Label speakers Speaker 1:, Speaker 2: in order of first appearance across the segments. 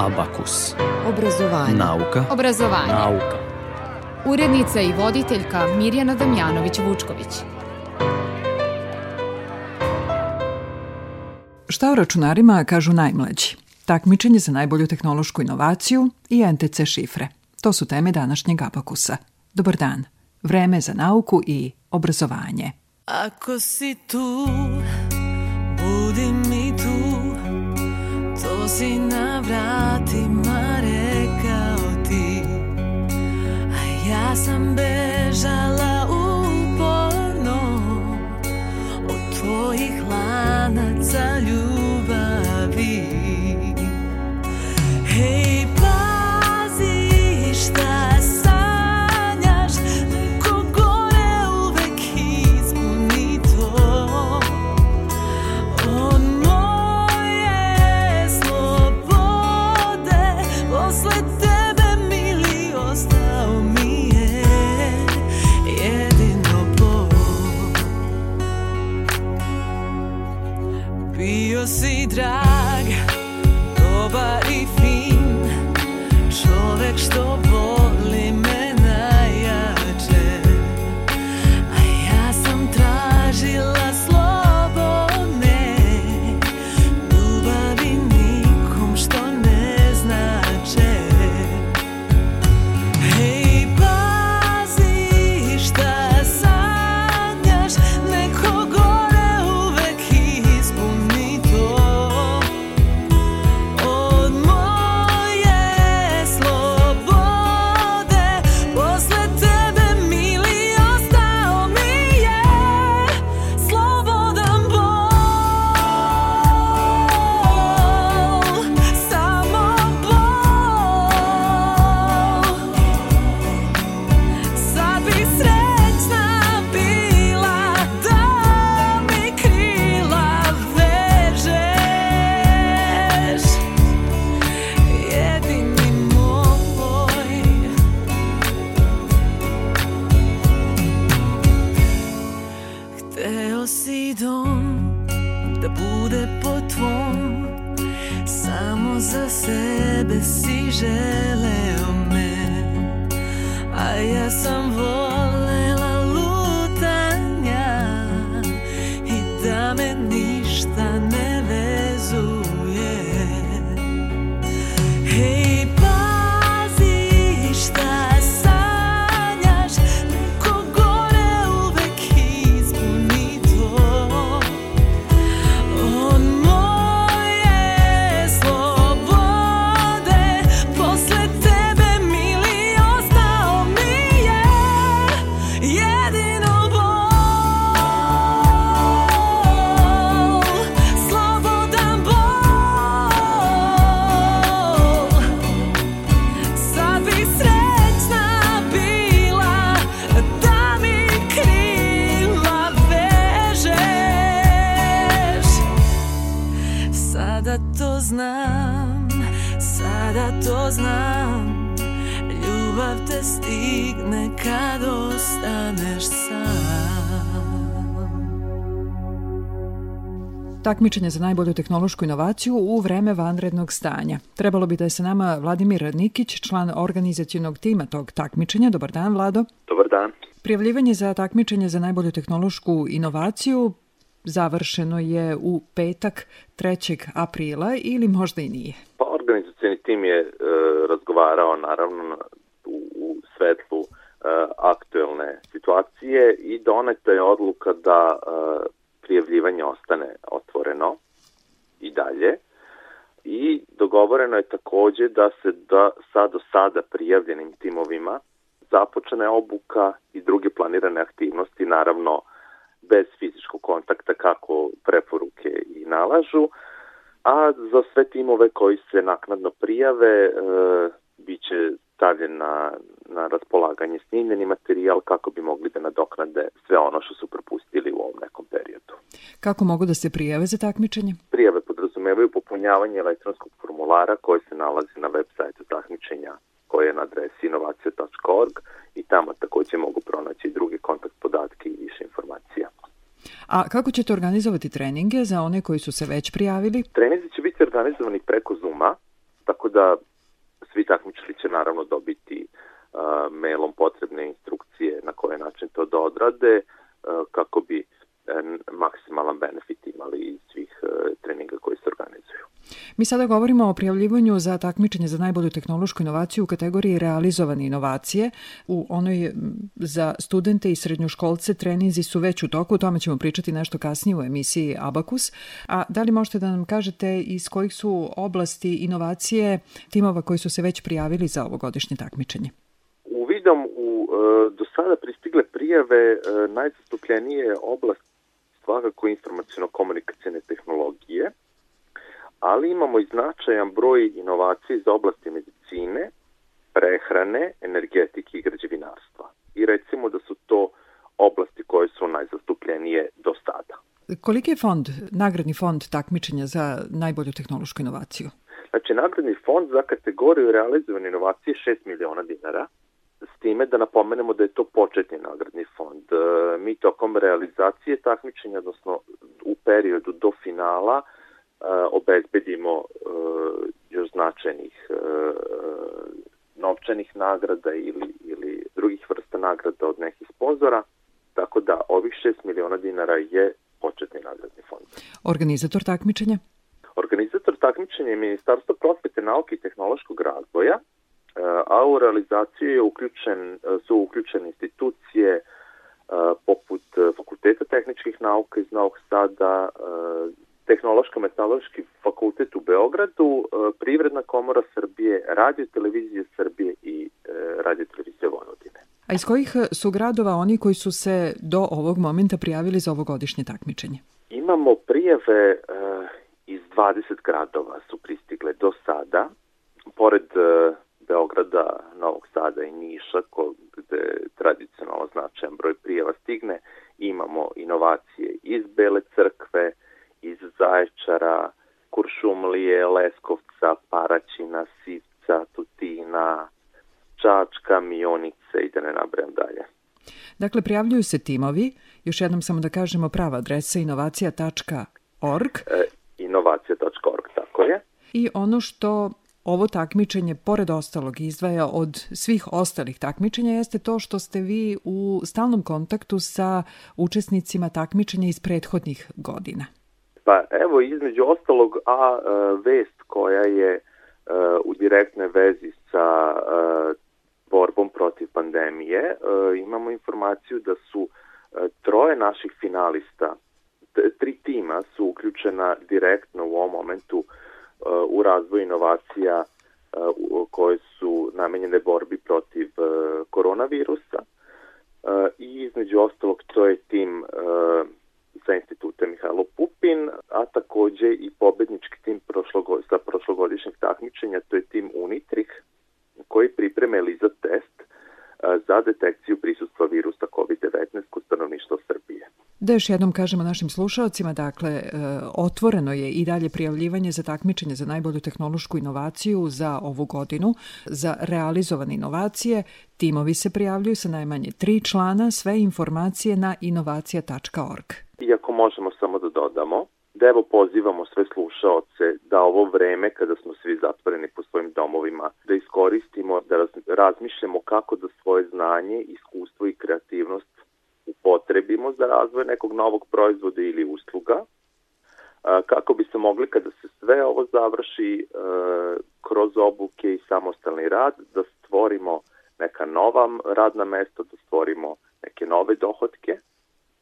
Speaker 1: Abakus.
Speaker 2: Obrazovanje.
Speaker 1: Nauka.
Speaker 3: Obrazovanje.
Speaker 1: Nauka.
Speaker 3: Urednica i voditeljka Mirjana Damjanović-Vučković.
Speaker 4: Šta o računarima kažu najmlađi? Takmičenje za najbolju tehnološku inovaciju i NTC šifre. To su teme današnjeg Abakusa. Dobar dan. Vreme za nauku i obrazovanje.
Speaker 5: Ako si tu, budi mi tu si na vratima rekao ti A ja sam bežala
Speaker 4: Takmičenje za najbolju tehnološku inovaciju u vreme vanrednog stanja. Trebalo bi da je sa nama Vladimir Nikić, član organizacijonog tima tog takmičenja. Dobar dan, Vlado.
Speaker 6: Dobar dan.
Speaker 4: Prijavljivanje za takmičenje za najbolju tehnološku inovaciju završeno je u petak 3. aprila ili možda i nije.
Speaker 6: Pa organizacijani tim je e, razgovarao naravno u, u svetlu e, aktuelne situacije i doneta je odluka da e, prijavljivanje ostane otvoreno i dalje. I dogovoreno je takođe da se da sa do sada prijavljenim timovima započne obuka i druge planirane aktivnosti, naravno bez fizičkog kontakta kako preporuke i nalažu, a za sve timove koji se naknadno prijave e, biće stavljen na, na raspolaganje snimljeni materijal kako bi mogli da nadoknade sve ono što su propustili u ovom nekom periodu.
Speaker 4: Kako mogu da se prijave za takmičenje?
Speaker 6: Prijave podrazumevaju popunjavanje elektronskog formulara koji se nalazi na web sajtu takmičenja koje je na adresi inovacija.org i tamo takođe mogu pronaći druge kontakt podatke i više informacija.
Speaker 4: A kako ćete organizovati treninge za one koji su se već prijavili?
Speaker 6: Treninzi će biti organizovani preko Zuma, tako da svi takmičari će naravno dobiti a, mailom potrebne instrukcije na koji način to da odrade a, kako bi a, maksimalan benefit imali iz svih a, treninga koji se organizuju.
Speaker 4: Mi sada govorimo o prijavljivanju za takmičenje za najbolju tehnološku inovaciju u kategoriji realizovane inovacije. U onoj za studente i srednjoškolce treninzi su već u toku, o tome ćemo pričati nešto kasnije u emisiji Abakus. A da li možete da nam kažete iz kojih su oblasti inovacije timova koji su se već prijavili za ovogodišnje takmičenje?
Speaker 6: Uvidom u e, do sada pristigle prijave e, najzastupljenije oblast svakako informacijono-komunikacijne tehnologije, ali imamo i značajan broj inovacija iz oblasti medicine, prehrane, energetike i građevinarstva. I recimo da su to oblasti koje su najzastupljenije do sada.
Speaker 4: Koliki je fond, nagradni fond takmičenja za najbolju tehnološku inovaciju?
Speaker 6: Znači, nagradni fond za kategoriju realizovane inovacije je 6 miliona dinara, s time da napomenemo da je to početni nagradni fond. E, mi tokom realizacije takmičenja, odnosno u periodu do finala, obezbedimo još značajnih novčanih nagrada ili, ili drugih vrsta nagrada od nekih sponzora, tako da ovih 6 miliona dinara je početni nagradni fond.
Speaker 4: Organizator takmičenja?
Speaker 6: Organizator takmičenja je Ministarstvo prosvete, nauke i tehnološkog razvoja, a u realizaciju je uključen, su uključene institucije poput Fakulteta tehničkih nauka iz Novog Sada, Tehnološko-metalurški fakultet u Beogradu, e, Privredna komora Srbije, Radio televizije Srbije i e, Radio televizije Vojvodine.
Speaker 4: A iz kojih su gradova oni koji su se do ovog momenta prijavili za ovogodišnje takmičenje?
Speaker 6: Imamo prijeve e, iz 20 gradova su pristigle do sada, pored Beograda, Novog Sada i Niša, gde tradicionalno značajan broj prijeva stigne, imamo inovacije iz Bele crkve, iz Zaječara, Kuršumlije, Leskovca, Paraćina, Sivca, Tutina, Čačka, Mionice i da ne nabrajam dalje.
Speaker 4: Dakle, prijavljuju se timovi, još jednom samo da kažemo prava adresa inovacija.org.
Speaker 6: E, inovacija.org, tako je.
Speaker 4: I ono što ovo takmičenje, pored ostalog, izdvaja od svih ostalih takmičenja jeste to što ste vi u stalnom kontaktu sa učesnicima takmičenja iz prethodnih godina.
Speaker 6: Pa evo između ostalog, a e, vest koja je e, u direktnoj vezi sa e, borbom protiv pandemije, imamo informaciju da su troje naših finalista, tri tima su uključena direktno u ovom momentu u razvoj inovacija koje su namenjene borbi protiv koronavirusa. I između ostalog to je tim sa instituta Mihajlo Pupin, a takođe i pobednički tim prošlogo, sa prošlogodišnjeg takmičenja, to je tim Unitrih, koji pripreme ELISA test za detekciju prisustva virusa COVID-19 kod stanovništva Srbije.
Speaker 4: Da još jednom kažemo našim slušalcima, dakle, e, otvoreno je i dalje prijavljivanje za takmičenje za najbolju tehnološku inovaciju za ovu godinu. Za realizovane inovacije timovi se prijavljuju sa najmanje tri člana, sve informacije na inovacija.org.
Speaker 6: Iako možemo samo da dodamo, da evo pozivamo sve slušaoce da ovo vreme kada smo svi zatvoreni po svojim domovima, da iskoristimo, da razmišljamo kako da svoje znanje, iskustvo i kreativnost upotrebimo za razvoj nekog novog proizvoda ili usluga, kako bi se mogli kada se sve ovo završi kroz obuke i samostalni rad da stvorimo neka nova radna mesta, da stvorimo neke nove dohodke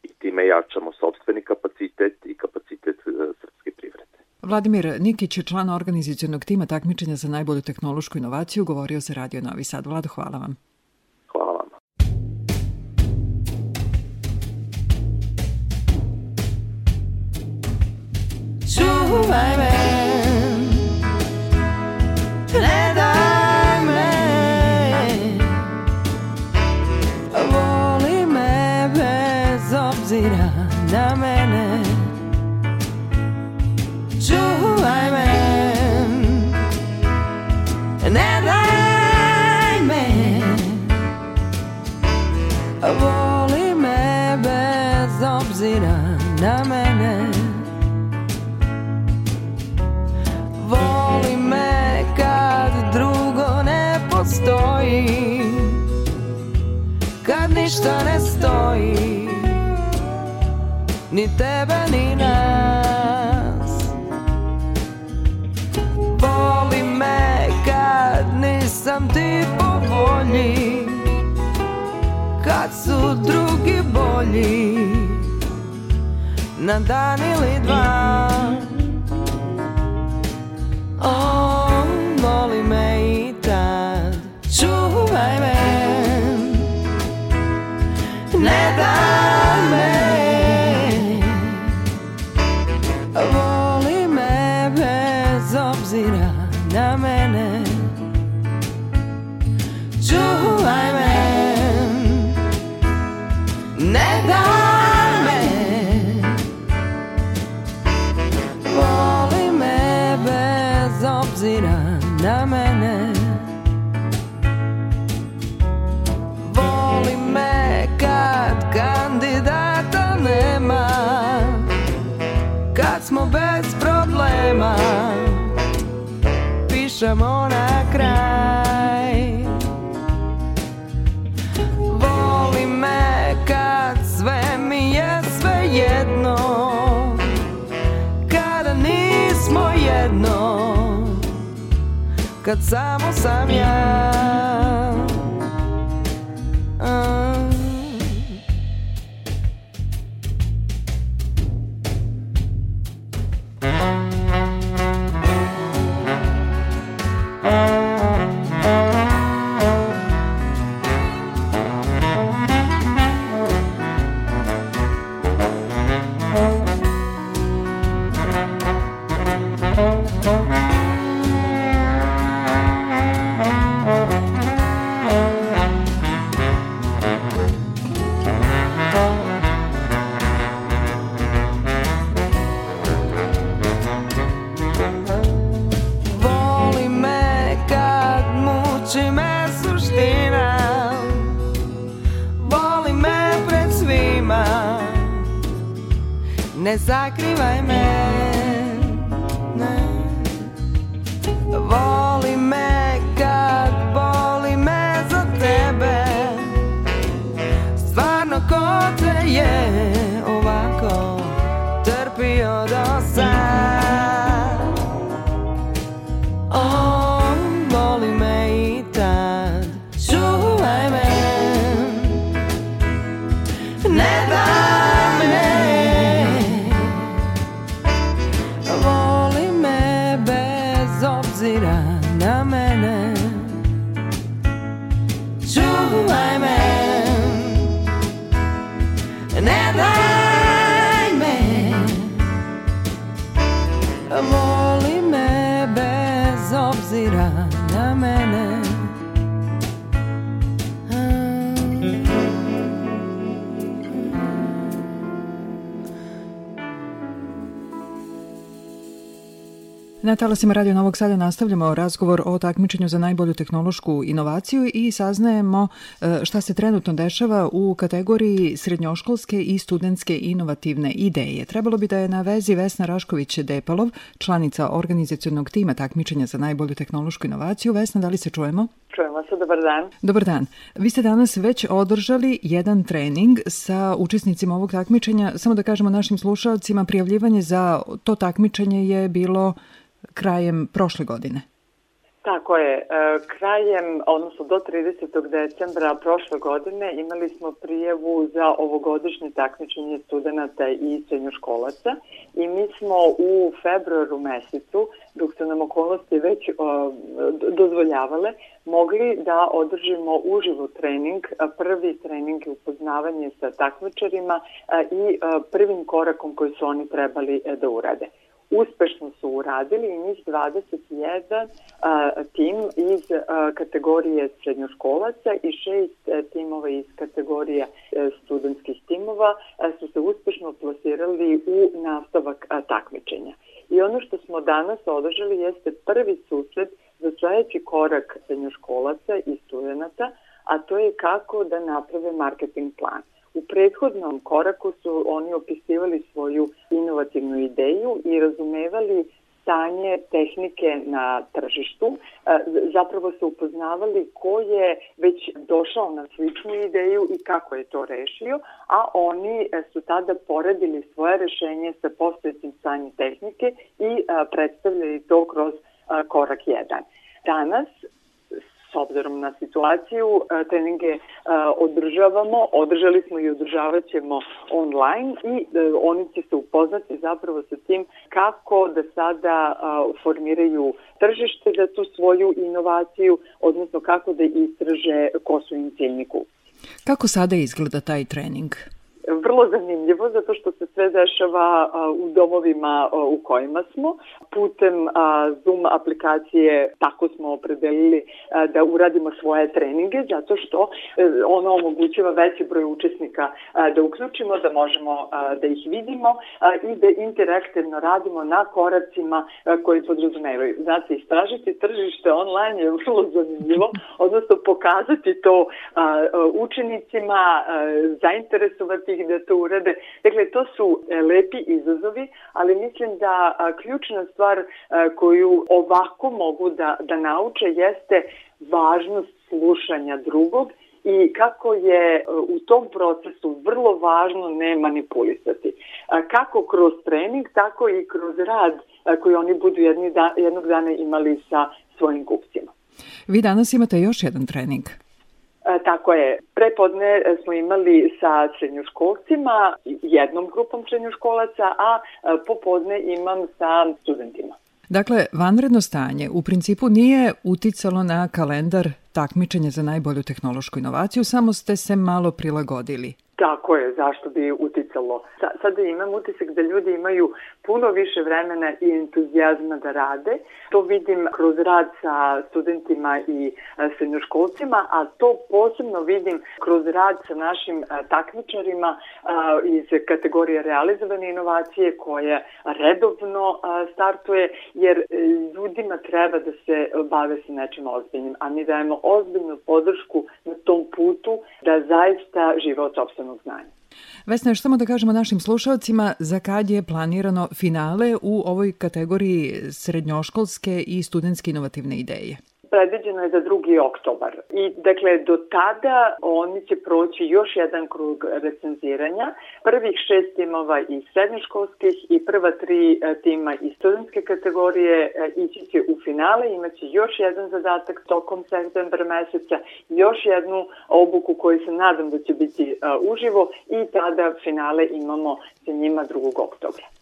Speaker 6: i time jačamo sobstveni kapacitet i kapacitet srpske privrede.
Speaker 4: Vladimir Nikić je član organizacijonog tima takmičenja za najbolju tehnološku inovaciju, govorio za Radio Novi Sad. Vlado, hvala vam.
Speaker 5: baby. Ne volji Kad su drugi bolji Na dan ili dva. Oh, voli me i tad Čuvaj me. Ne daj Ne daj me. Voli me bez obzira na mene. Voli me kad kandidata nema. Kad smo bez problema Pišemo Kad samo sam ja Ne zakrivaj me ne. Voli Na
Speaker 4: talasima Radio Novog Sada nastavljamo razgovor o takmičenju za najbolju tehnološku inovaciju i saznajemo e, šta se trenutno dešava u kategoriji srednjoškolske i studentske inovativne ideje. Trebalo bi da je na vezi Vesna Rašković-Depalov, članica organizacionog tima takmičenja za najbolju tehnološku inovaciju. Vesna, da li se čujemo?
Speaker 1: Čujemo se, dobar dan.
Speaker 4: Dobar dan. Vi ste danas već održali jedan trening sa učesnicima ovog takmičenja. Samo da kažemo našim slušalcima, prijavljivanje za to takmičenje je bilo krajem prošle godine.
Speaker 1: Tako je, e, krajem, odnosno do 30. decembra prošle godine imali smo prijevu za ovogodišnje takmičenje studenta i srednjoškolaca i mi smo u februaru mesecu, dok su nam okolnosti već d- dozvoljavale, mogli da održimo uživo trening, prvi trening je upoznavanje sa takmičarima i prvim korakom koji su oni trebali e, da urade uspešno su uradili i njih 21 a, tim iz a, kategorije srednjoškolaca i šest a, timova iz kategorije a, studentskih timova a, su se uspešno plasirali u nastavak a, takmičenja. I ono što smo danas održali jeste prvi susret za sledeći korak srednjoškolaca i studenta, a to je kako da naprave marketing plan. U prethodnom koraku su oni opisivali svoju inovativnu ideju i razumevali stanje tehnike na tržištu, e, zapravo se upoznavali ko je već došao na sličnu ideju i kako je to rešio, a oni su tada poredili svoje rešenje sa postojećim stanjem tehnike i predstavljali to kroz korak 1. Danas s obzirom na situaciju, e, treninge e, održavamo, održali smo i održavat ćemo online i e, oni će se upoznati zapravo sa tim kako da sada formiraju tržište za tu svoju inovaciju, odnosno kako da istraže ko su im ciljni
Speaker 4: Kako sada izgleda taj trening?
Speaker 1: Vrlo zanimljivo zato što se sve dešava u domovima u kojima smo. Putem Zoom aplikacije tako smo opredelili da uradimo svoje treninge zato što e, ono omogućava veći broj učesnika da uključimo, da možemo da ih vidimo i da interaktivno radimo na koracima koji podrazumevaju. Znači, istražiti tržište online je vrlo zanimljivo, odnosno pokazati to učenicima, zainteresovati ih da to urade. Dakle, to su e, lepi izazovi, ali mislim da ključna stvar koju ovako mogu da, da nauče jeste važnost slušanja drugog i kako je e, u tom procesu vrlo važno ne manipulisati. Kako kroz trening, tako i kroz rad koji oni budu jedni da, jednog dana imali sa svojim kupcima.
Speaker 4: Vi danas imate još jedan trening.
Speaker 1: E, tako je. Prepodne e, smo imali sa srednjoškolcima, jednom grupom srednjoškolaca, a e, popodne imam sa studentima.
Speaker 4: Dakle, vanredno stanje u principu nije uticalo na kalendar takmičenja za najbolju tehnološku inovaciju, samo ste se malo prilagodili.
Speaker 1: Tako je, zašto bi uticalo. Sa, sada imam utisak da ljudi imaju puno više vremena i entuzijazma da rade. To vidim kroz rad sa studentima i e, srednjoškolcima, a to posebno vidim kroz rad sa našim e, takmičarima e, iz kategorije realizovane inovacije koje redovno startuje, jer ljudima treba da se bave sa nečim ozbiljnim, a mi dajemo ozbiljnu podršku na tom putu da zaista žive od sobstvenog znanja.
Speaker 4: Vesna, još samo da kažemo našim slušalcima za kad je planirano finale u ovoj kategoriji srednjoškolske i studentske inovativne ideje
Speaker 1: predviđeno je za 2. oktobar. I dakle, do tada oni će proći još jedan krug recenziranja. Prvih šest timova iz srednjoškolskih i prva tri e, tima iz studentske kategorije e, ići će u finale, imaće još jedan zadatak tokom septembra meseca, još jednu obuku koju se nadam da će biti uh, uživo i tada finale imamo sa njima 2. oktobra.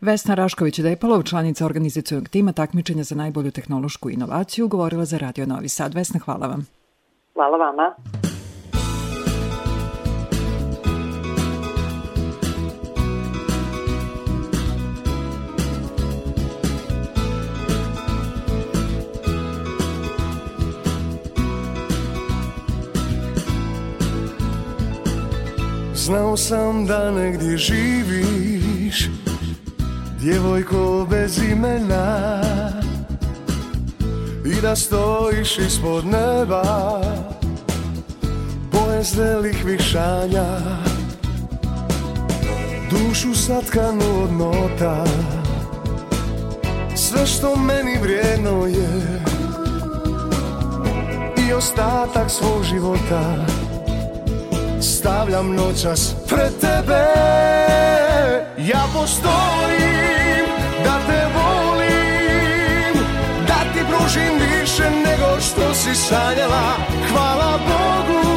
Speaker 4: Vesna Rašković-Depalov, članica organizacijonog tima takmičenja za najbolju tehnološku inovaciju, govorila za Radio Novi Sad. Vesna, hvala vam.
Speaker 1: Hvala vama.
Speaker 2: Znao sam da negdje živiš Djevojko bez imena I da stojiš ispod neba Boje zrelih višanja Dušu satkanu od nota Sve što meni vrijedno je I ostatak svog života. Stavljam noćas pred tebe Ja postojim Pružim više nego što si sanjala. Hvala Bogu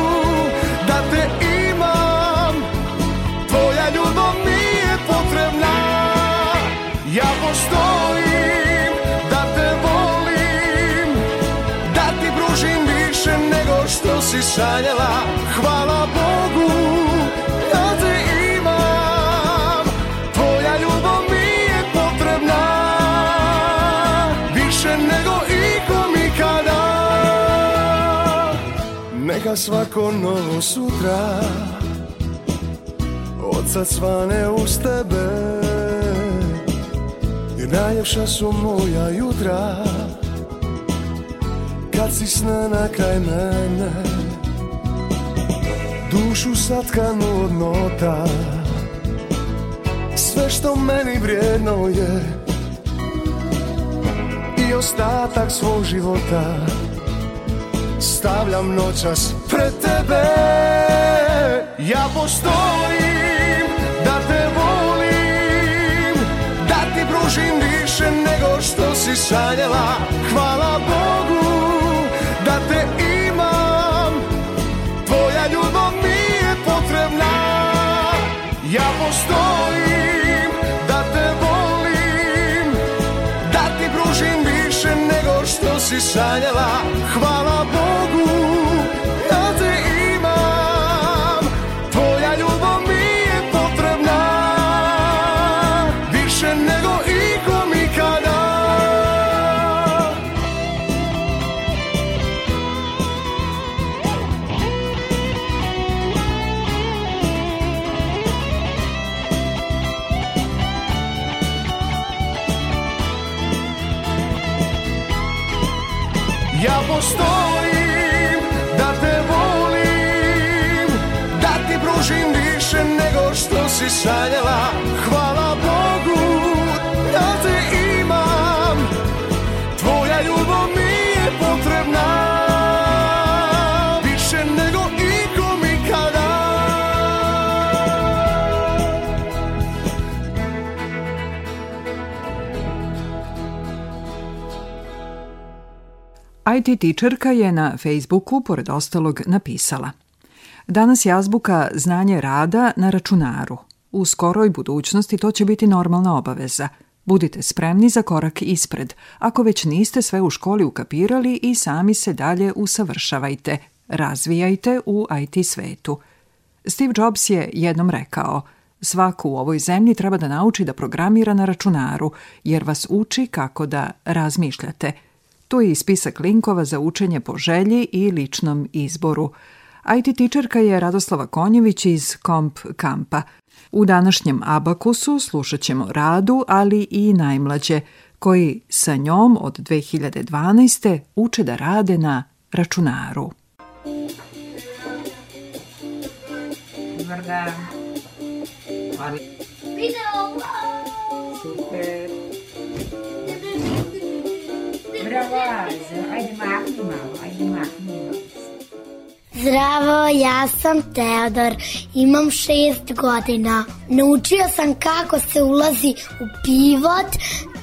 Speaker 2: da te imam. Tvoja ljubav mi je potrebna. Ja postojim da te volim. Da ti pružim više nego što si sanjala. Hvala Bogu Neka svako novo sutra. Od sad svane uz tebe. Jer najljepša su moja jutra. Kad si sne na kraj mene. Dušu satkanu od nota. Sve što meni vrijedno je. I ostatak svog života. Stavljam noćas tebe. Ja postojim da te volim Da ti pružim više nego što si sanjala. Hvala Bogu da te imam. Tvoja ljubav mi je potrebna. Ja postojim da te volim Da ti pružim više nego što si sanjala. Hvala Bogu si sanjala Hvala Bogu da te imam. Tvoja ljubav mi je potrebna Više nego ikom ikada.
Speaker 4: IT tičerka je na Facebooku, pored ostalog, napisala. Danas je azbuka znanje rada na računaru. U skoroj budućnosti to će biti normalna obaveza. Budite spremni za korak ispred, ako već niste sve u školi ukapirali i sami se dalje usavršavajte, razvijajte u IT svetu. Steve Jobs je jednom rekao Svako u ovoj zemlji treba da nauči da programira na računaru, jer vas uči kako da razmišljate – Tu je i spisak linkova za učenje po želji i ličnom izboru. IT tičerka je Radoslava Konjević iz Komp Kampa. U današnjem Abakusu slušat ćemo Radu, ali i najmlađe, koji sa njom od 2012. uče da rade na računaru.
Speaker 7: Dobar dan. Ali... Video! Super. Bravo. Ajde mahni malo, ajde mahni malo.
Speaker 8: Zdravo, ja sam Teodor, imam šest godina. Naučio sam kako se ulazi u pivot,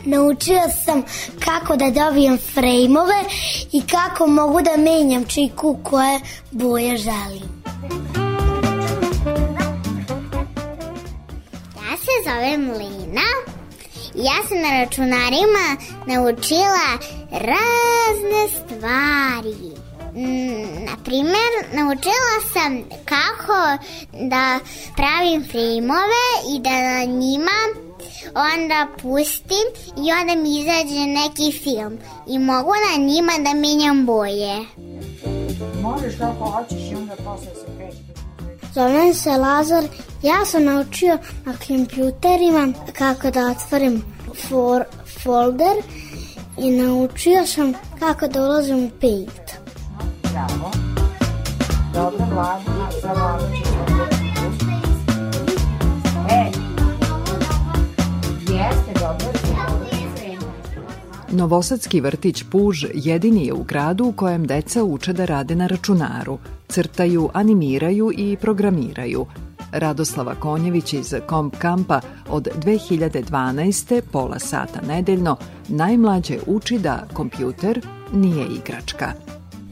Speaker 8: naučio sam kako da dobijem frejmove i kako mogu da menjam čiku koje boje želim.
Speaker 9: Ja se zovem Lina. Ja sam na računarima naučila razne stvari. Mm, na primer, naučila sam kako da pravim filmove i da na njima onda pustim i onda mi izađe neki film i mogu na njima da menjam boje.
Speaker 7: Možeš kako hoćeš i onda posle se kreći.
Speaker 8: Zovem se Lazar, ja sam naučio na kompjuterima kako da otvorim for, folder i naučio sam kako da ulazim u Paint.
Speaker 7: Bravo. Dobro, Vlada, za Vlada ćeš E, dobro,
Speaker 4: Novosadski vrtić Puž jedini je u gradu u kojem deca uče da rade na računaru, crtaju, animiraju i programiraju. Radoslava Konjević iz Komp Kampa od 2012. pola sata nedeljno najmlađe uči da kompjuter nije igračka.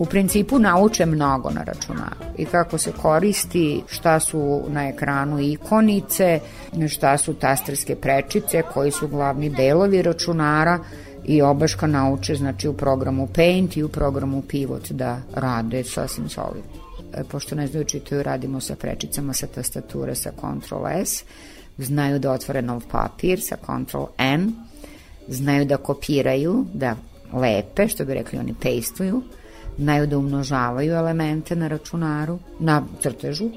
Speaker 7: U principu nauče mnogo na računaru. I kako se koristi, šta su na ekranu ikonice, šta su tasterske prečice, koji su glavni delovi računara i obaška nauče znači u programu Paint i u programu Pivot da rade sasvim solidno. E, Pošto ne znaju čitaju, radimo sa prečicama sa tastature sa Ctrl S, znaju da otvore nov papir sa Ctrl N, znaju da kopiraju, da lepe, što bi rekli oni pastuju, znaju da umnožavaju elemente na računaru, na crtežu,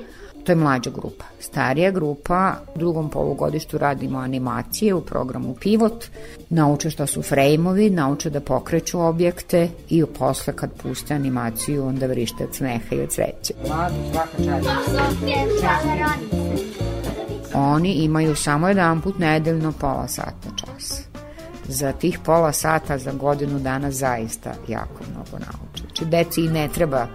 Speaker 7: to je mlađa grupa. Starija grupa, u drugom polugodištu radimo animacije u programu Pivot, nauče šta su frejmovi, nauče da pokreću objekte i posle kad puste animaciju onda vrište od smeha i od sreće. Svaka Oni imaju samo jedan put nedeljno pola sata čas. za tih pola sata za godinu dana zaista jako mnogo nauče. Znači, deci i ne treba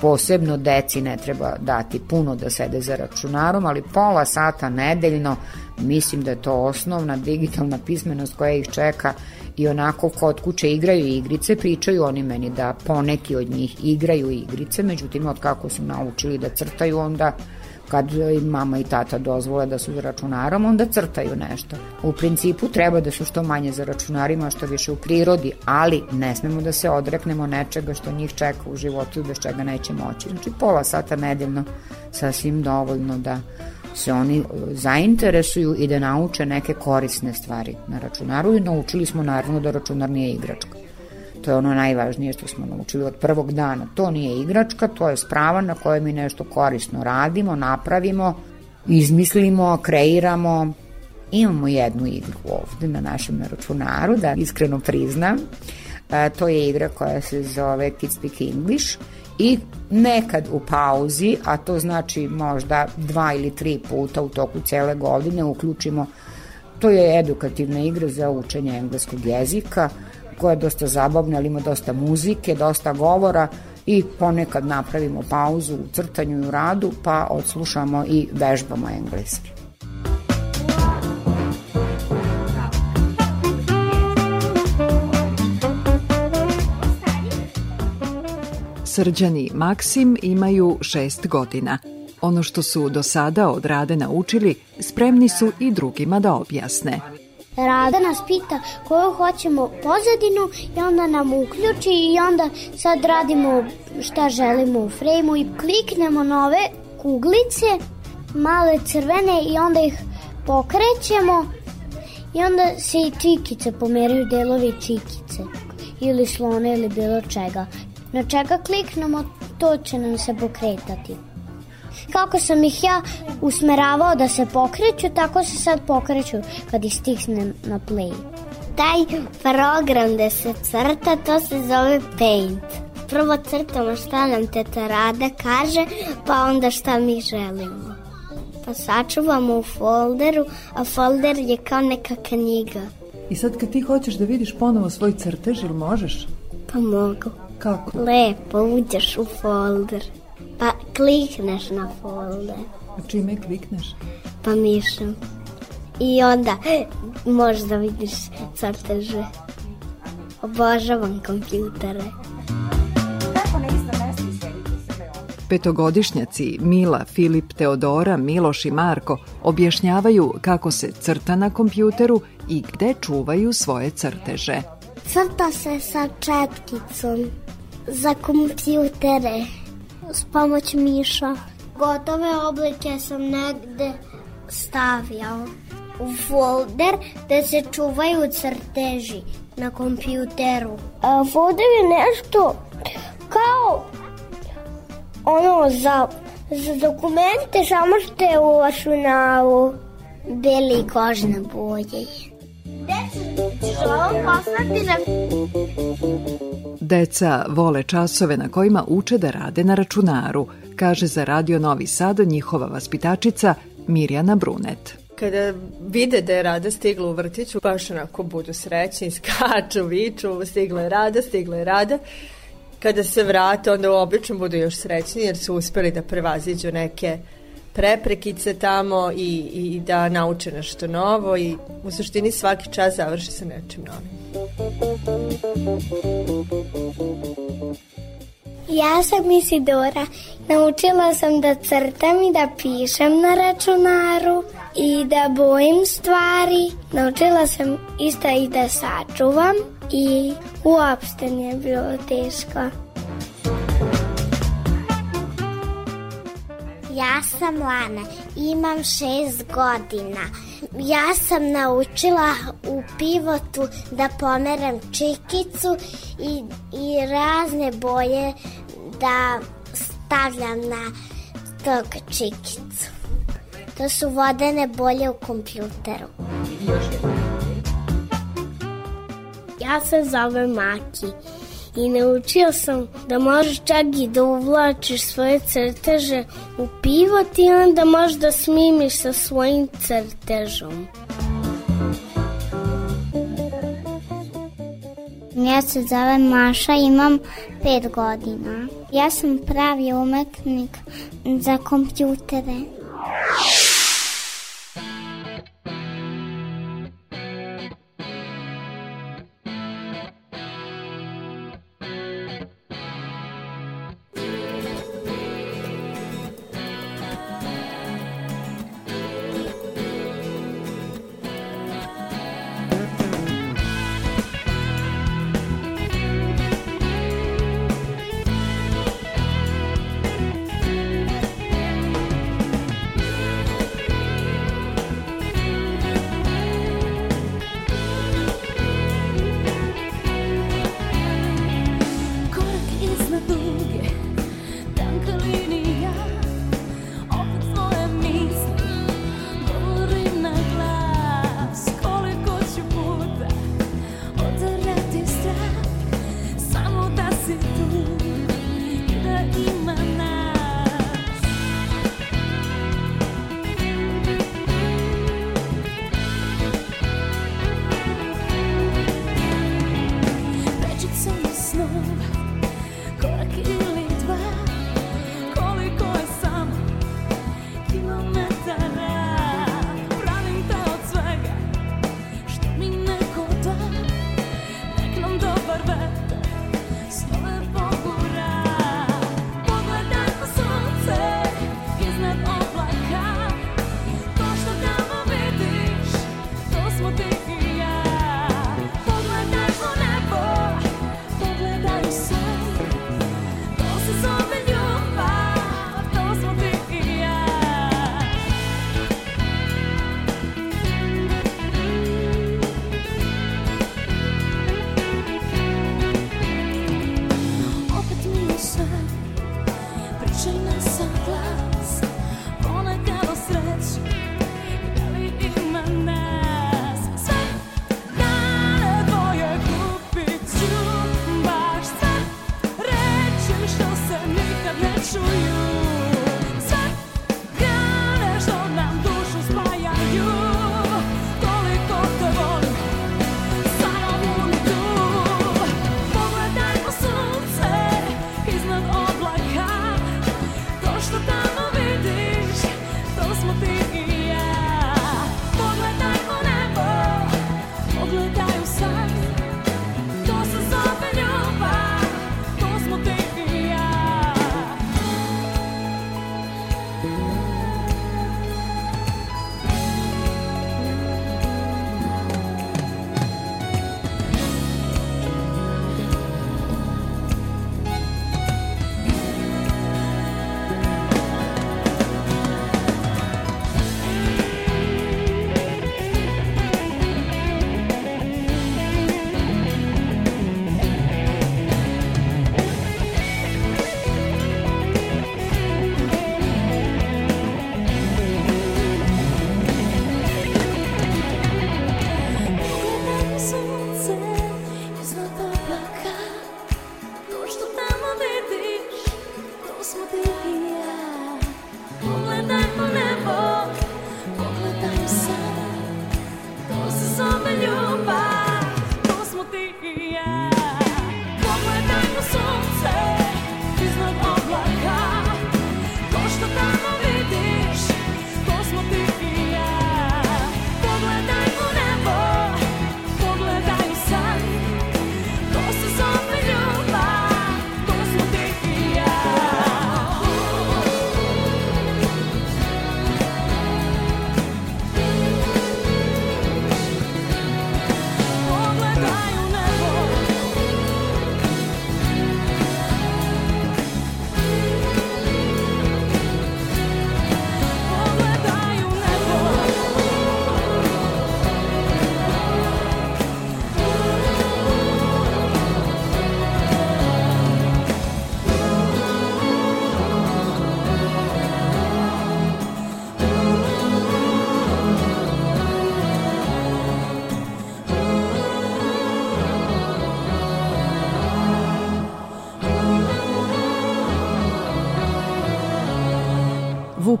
Speaker 7: posebno deci ne treba dati puno da sede za računarom, ali pola sata nedeljno mislim da je to osnovna digitalna pismenost koja ih čeka i onako kod kuće igraju igrice, pričaju oni meni da poneki od njih igraju igrice, međutim od kako su naučili da crtaju onda kad im mama i tata dozvole da su za računarom, onda crtaju nešto. U principu treba da su što manje za računarima, što više u prirodi, ali ne smemo da se odreknemo nečega što njih čeka u životu i bez čega neće moći. Znači pola sata nedeljno sasvim dovoljno da se oni e, zainteresuju i da nauče neke korisne stvari na računaru i naučili smo naravno da računar nije igračka. To je ono najvažnije što smo naučili od prvog dana. To nije igračka, to je sprava na kojoj mi nešto korisno radimo, napravimo, izmislimo, kreiramo. Imamo jednu igru ovde na našem računaru, da iskreno priznam. E, to je igra koja se zove Kids Speak English i nekad u pauzi, a to znači možda dva ili tri puta u toku cele godine uključimo To je edukativna igra za učenje engleskog jezika koja je dosta zabavna, ali ima dosta muzike, dosta govora i ponekad napravimo pauzu u crtanju i u radu pa odslušamo i vežbamo engleski.
Speaker 4: Srđani Maksim imaju šest godina. Ono što su do sada od Rade naučili, spremni su i drugima da objasne.
Speaker 8: Rada nas pita koju hoćemo pozadinu i onda nam uključi i onda sad radimo šta želimo u frejmu i kliknemo na ove kuglice, male crvene i onda ih pokrećemo i onda se i čikice pomeraju delovi čikice ili slone ili bilo čega. Na čega kliknemo, to će nam se pokretati. Kako sam ih ja usmeravao da se pokreću, tako se sad pokreću kad ih stisnem na play.
Speaker 9: Taj program gde se crta, to se zove Paint. Prvo crtamo šta nam teta Rada kaže, pa onda šta mi želimo. Pa sačuvamo u folderu, a folder je kao neka knjiga.
Speaker 4: I sad kad ti hoćeš da vidiš ponovo svoj crtež, ili možeš?
Speaker 9: Pa mogu.
Speaker 4: Kako?
Speaker 9: Lepo, uđeš u folder. Pa klikneš na folder.
Speaker 4: A čime klikneš?
Speaker 9: Pa mišem. I onda možeš da vidiš crteže. Obožavam kompjutere.
Speaker 4: Petogodišnjaci Mila, Filip, Teodora, Miloš i Marko objašnjavaju kako se crta na kompjuteru i gde čuvaju svoje crteže.
Speaker 8: Crta se sa četkicom za kompjutere s pomoć miša. Gotove oblike sam negde stavljao u folder gde se čuvaju crteži na kompjuteru. A folder je nešto kao ono za, za dokumente samo što je u računaru beli kožne boje.
Speaker 4: Deca vole časove na kojima uče da rade na računaru, kaže za Radio Novi Sad njihova vaspitačica Mirjana Brunet
Speaker 10: kada vide da je Rada stigla u vrtiću, baš onako budu srećni, skaču, viču, stigla je Rada, stigla je Rada. Kada se vrate, onda obično budu još srećni jer su uspeli da prevaziđu neke preprekice tamo i, i da nauče nešto novo i u suštini svaki čas završi sa nečim novim.
Speaker 8: Ja sam Isidora. Naučila sam da crtam i da pišem na računaru i da bojim stvari. Naučila sam isto i da sačuvam i uopšte nije bilo teško.
Speaker 9: Ja sam Lana, imam šest godina. Ja sam naučila u pivotu da pomeram čikicu i, i razne boje da stavljam na tog čikicu. To su vodene bolje u kompjuteru.
Speaker 8: Ja se zovem Maki i naučio sam da možeš čak i da uvlačiš svoje crteže u pivot i onda možeš da smimiš sa svojim crtežom.
Speaker 5: Ja se zovem Maša, imam pet godina. Ja sam pravi umetnik za kompjutere.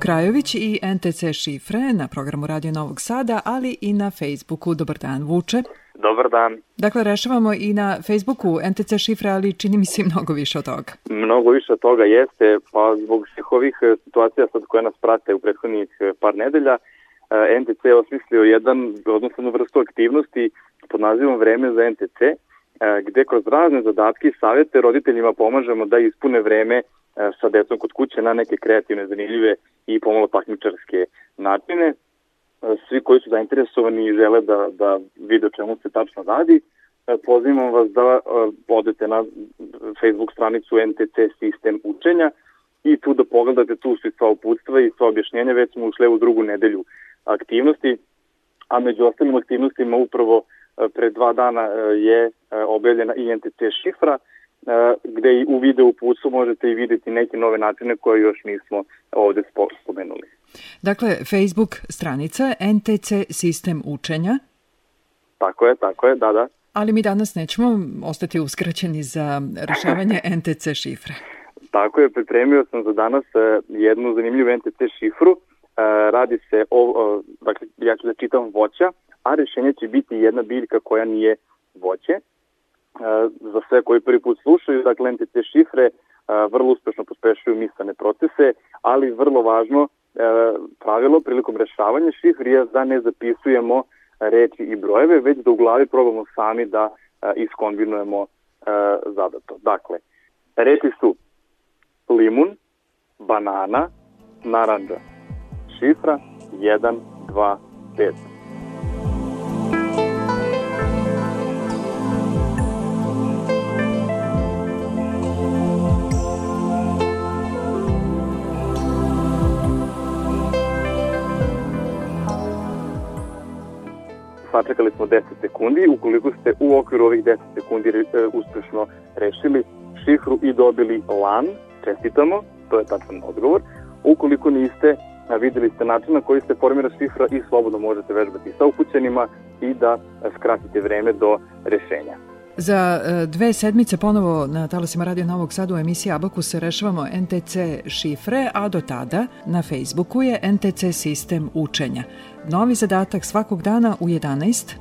Speaker 4: Vuk Rajović i NTC šifre na programu Radio Novog Sada, ali i na Facebooku. Dobar dan, Vuče.
Speaker 11: Dobar dan.
Speaker 4: Dakle, rešavamo i na Facebooku NTC šifre, ali čini mi se mnogo više od toga.
Speaker 11: Mnogo više od toga jeste, pa zbog svih ovih e, situacija sad koje nas prate u prethodnih e, par nedelja, e, NTC je osmislio jedan, odnosno jednu vrstu aktivnosti pod nazivom Vreme za NTC, gde kroz razne zadatke i savjete roditeljima pomažemo da ispune vreme sa decom kod kuće na neke kreativne, zanimljive i pomalo takmičarske načine. E, Svi koji su zainteresovani i žele da, da vide o čemu se tačno radi, e, pozivam vas da e, odete na Facebook stranicu NTC Sistem učenja i tu da pogledate, tu su i sva uputstva i sva objašnjenja, već smo ušli u drugu nedelju aktivnosti, a među ostalim aktivnostima upravo e, pre dva dana e, je e, objavljena i NTC šifra, e, gde i u video uputstvu možete i videti neke nove načine koje još nismo ovde spo- spomenuli.
Speaker 4: Dakle, Facebook stranica NTC sistem učenja,
Speaker 11: Tako je, tako je, da, da.
Speaker 4: ali mi danas nećemo ostati uskraćeni za rešavanje NTC šifre.
Speaker 11: Tako je, pripremio sam za danas e, jednu zanimljivu NTC šifru. E, Radi se o, dakle, ja ću da čitam voća, a rešenje će biti jedna biljka koja nije voće. E, Za sve koji prvi put slušaju, dakle, NTC šifre e, vrlo uspešno pospešuju mislane procese, ali vrlo važno e, pravilo prilikom rešavanja šifri je da ne zapisujemo reči i brojeve, već da u glavi probamo sami da iskombinujemo zadato. Dakle, reči su limun, banana, naranđa. Šifra 1, 2, 5. Sačekali smo 10 sekundi. Ukoliko ste u okviru ovih 10 sekundi e, uspešno rešili šifru i dobili LAN, čestitamo, to je tačan odgovor. Ukoliko niste, videli ste način na koji se formira šifra i slobodno možete vežbati sa ukućenima i da skratite vreme do rešenja.
Speaker 4: Za e, dve sedmice ponovo na talasima Radio Novog Sada u emisiji Abakus rešavamo NTC šifre, a do tada na Facebooku je NTC sistem učenja. Novi zadatak svakog dana u 11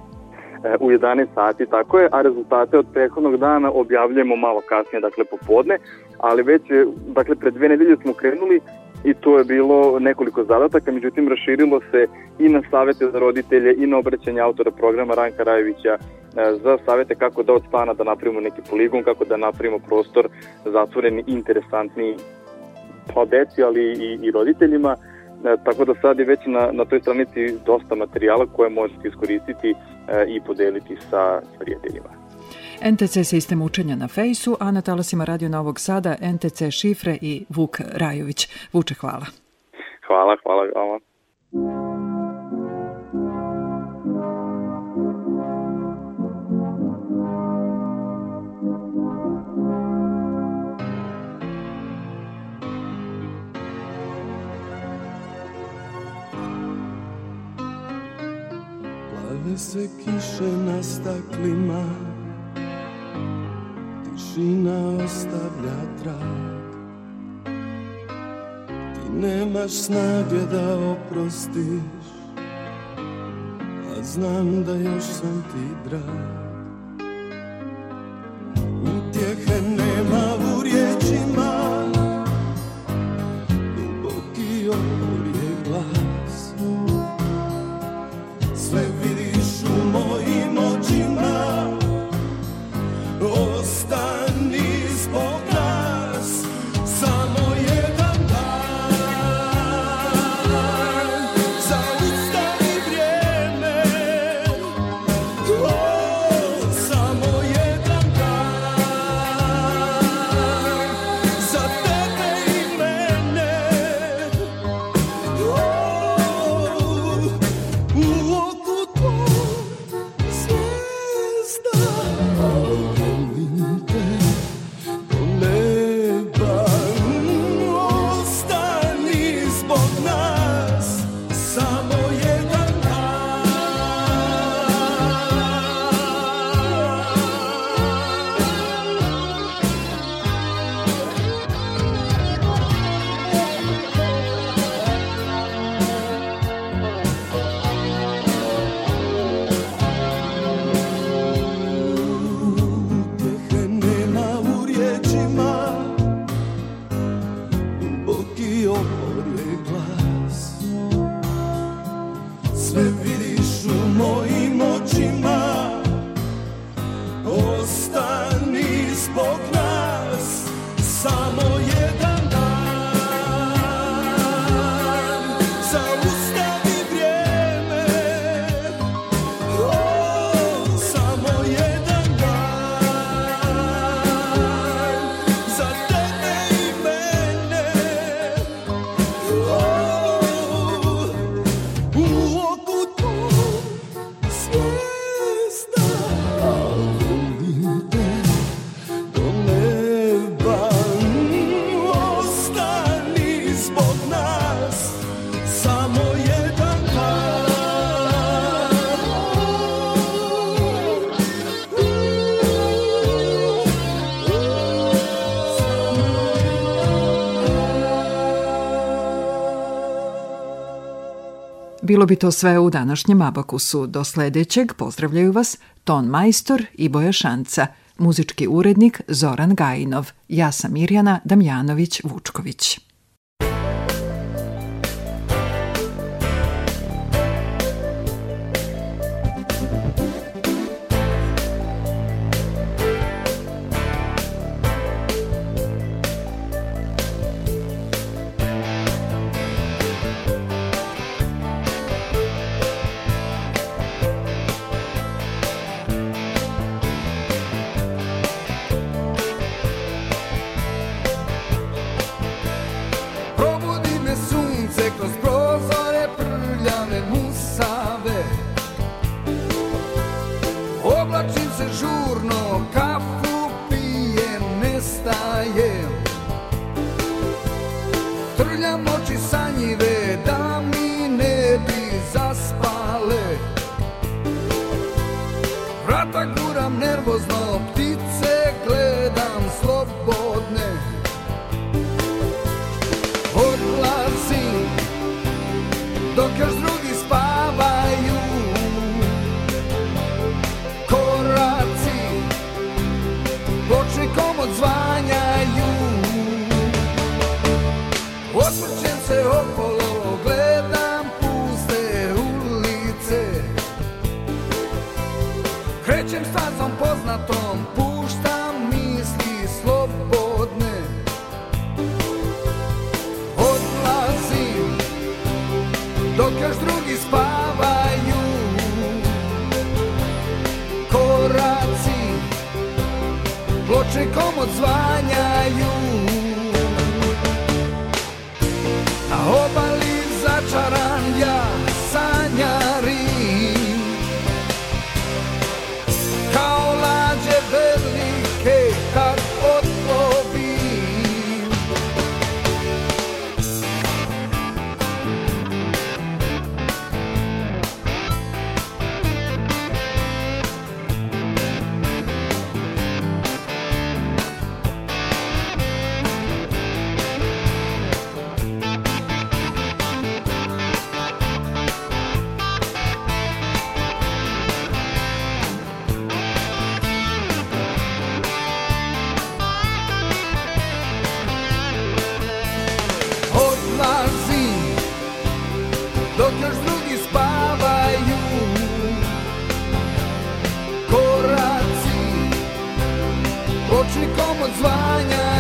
Speaker 11: e, u 11 sati, tako je, a rezultate od prethodnog dana objavljujemo malo kasnije, dakle popodne, ali već, dakle, pred dve nedelje smo krenuli i to je bilo nekoliko zadataka, međutim raširilo se i na savete za roditelje i na obraćanje autora programa Ranka Rajevića za savete kako da od stana da napravimo neki poligon, kako da napravimo prostor zatvoreni, interesantni pa deci, ali i, i roditeljima. E, tako da sad je već na, na toj stranici dosta materijala koje možete iskoristiti e, i podeliti sa prijateljima.
Speaker 4: NTC sistem učenja na fejsu, a na talasima Radio Novog Sada NTC šifre i Vuk Rajović. Vuče, hvala.
Speaker 11: Hvala, hvala vama.
Speaker 2: Plave se kiše na staklima Tišina ostavlja trag. Ti nemaš snage da oprostiš A znam da još sam ti drag
Speaker 4: Bilo bi to sve u današnjem Abakusu. Do sledećeg pozdravljaju vas Ton Majstor i Boja Šanca, muzički urednik Zoran Gajinov. Ja sam Mirjana Damjanović-Vučković.
Speaker 12: Vrata guram nervozno ptice
Speaker 13: подзваняю. Anfang.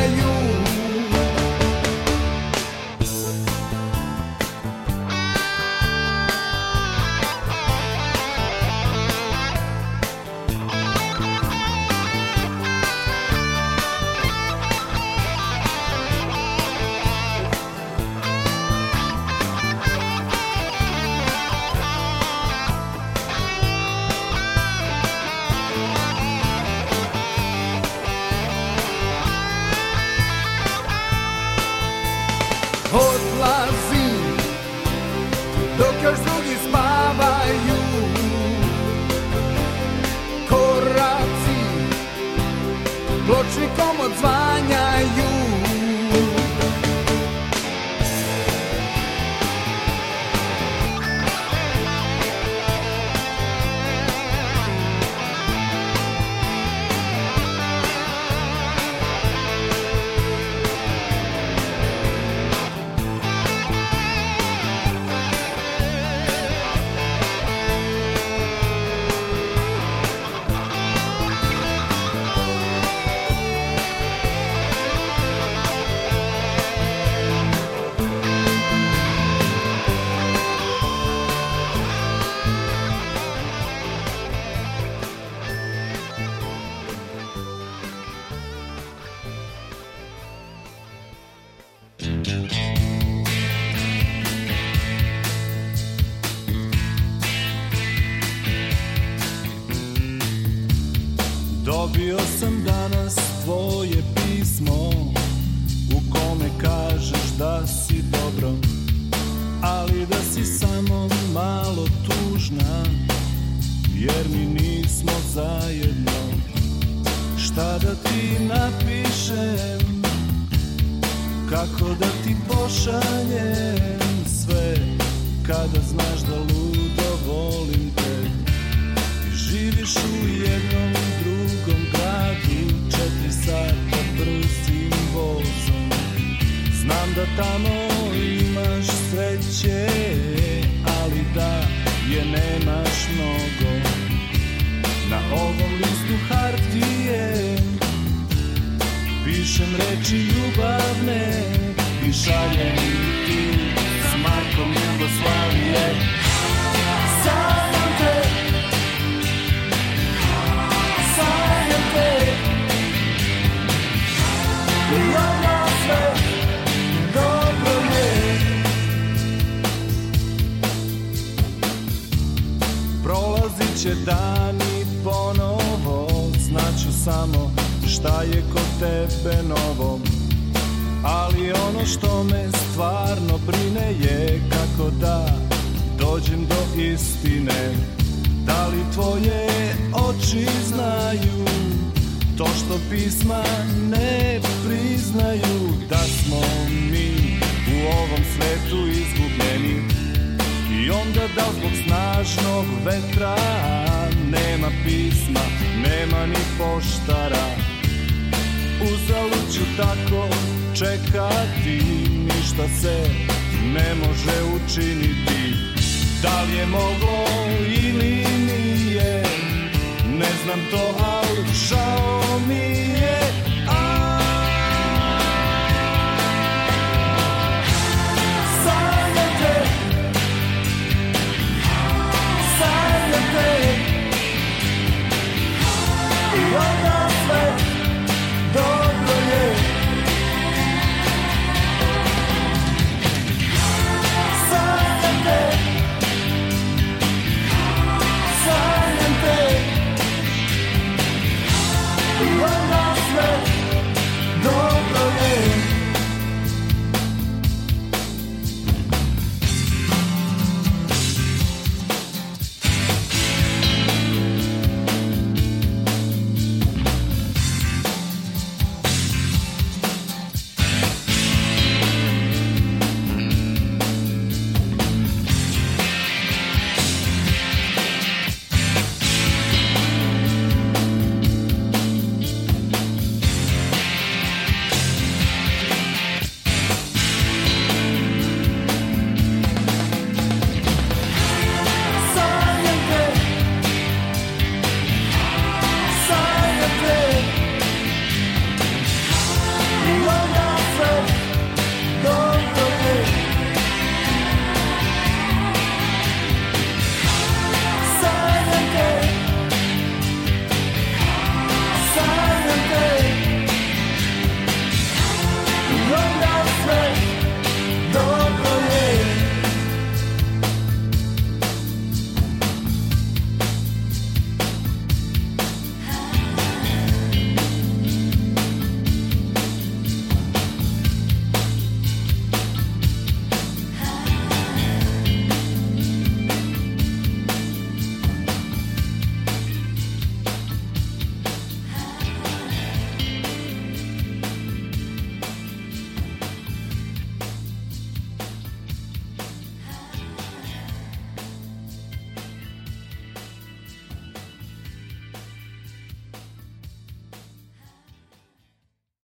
Speaker 13: Prolazit će dani ponovo Znaću samo šta je kod tebe novo. Ali ono što me stvarno brine je Kako da dođem do istine. Da li tvoje oči znaju To što pisma ne priznaju? Da smo mi u ovom svetu izgubljeni Onda da zbog snažnog vetra Nema pisma, nema ni poštara. Uzalud ću tako čekati Ništa se ne može učiniti. Da li je moglo ili nije Ne znam to, ali šao mi je.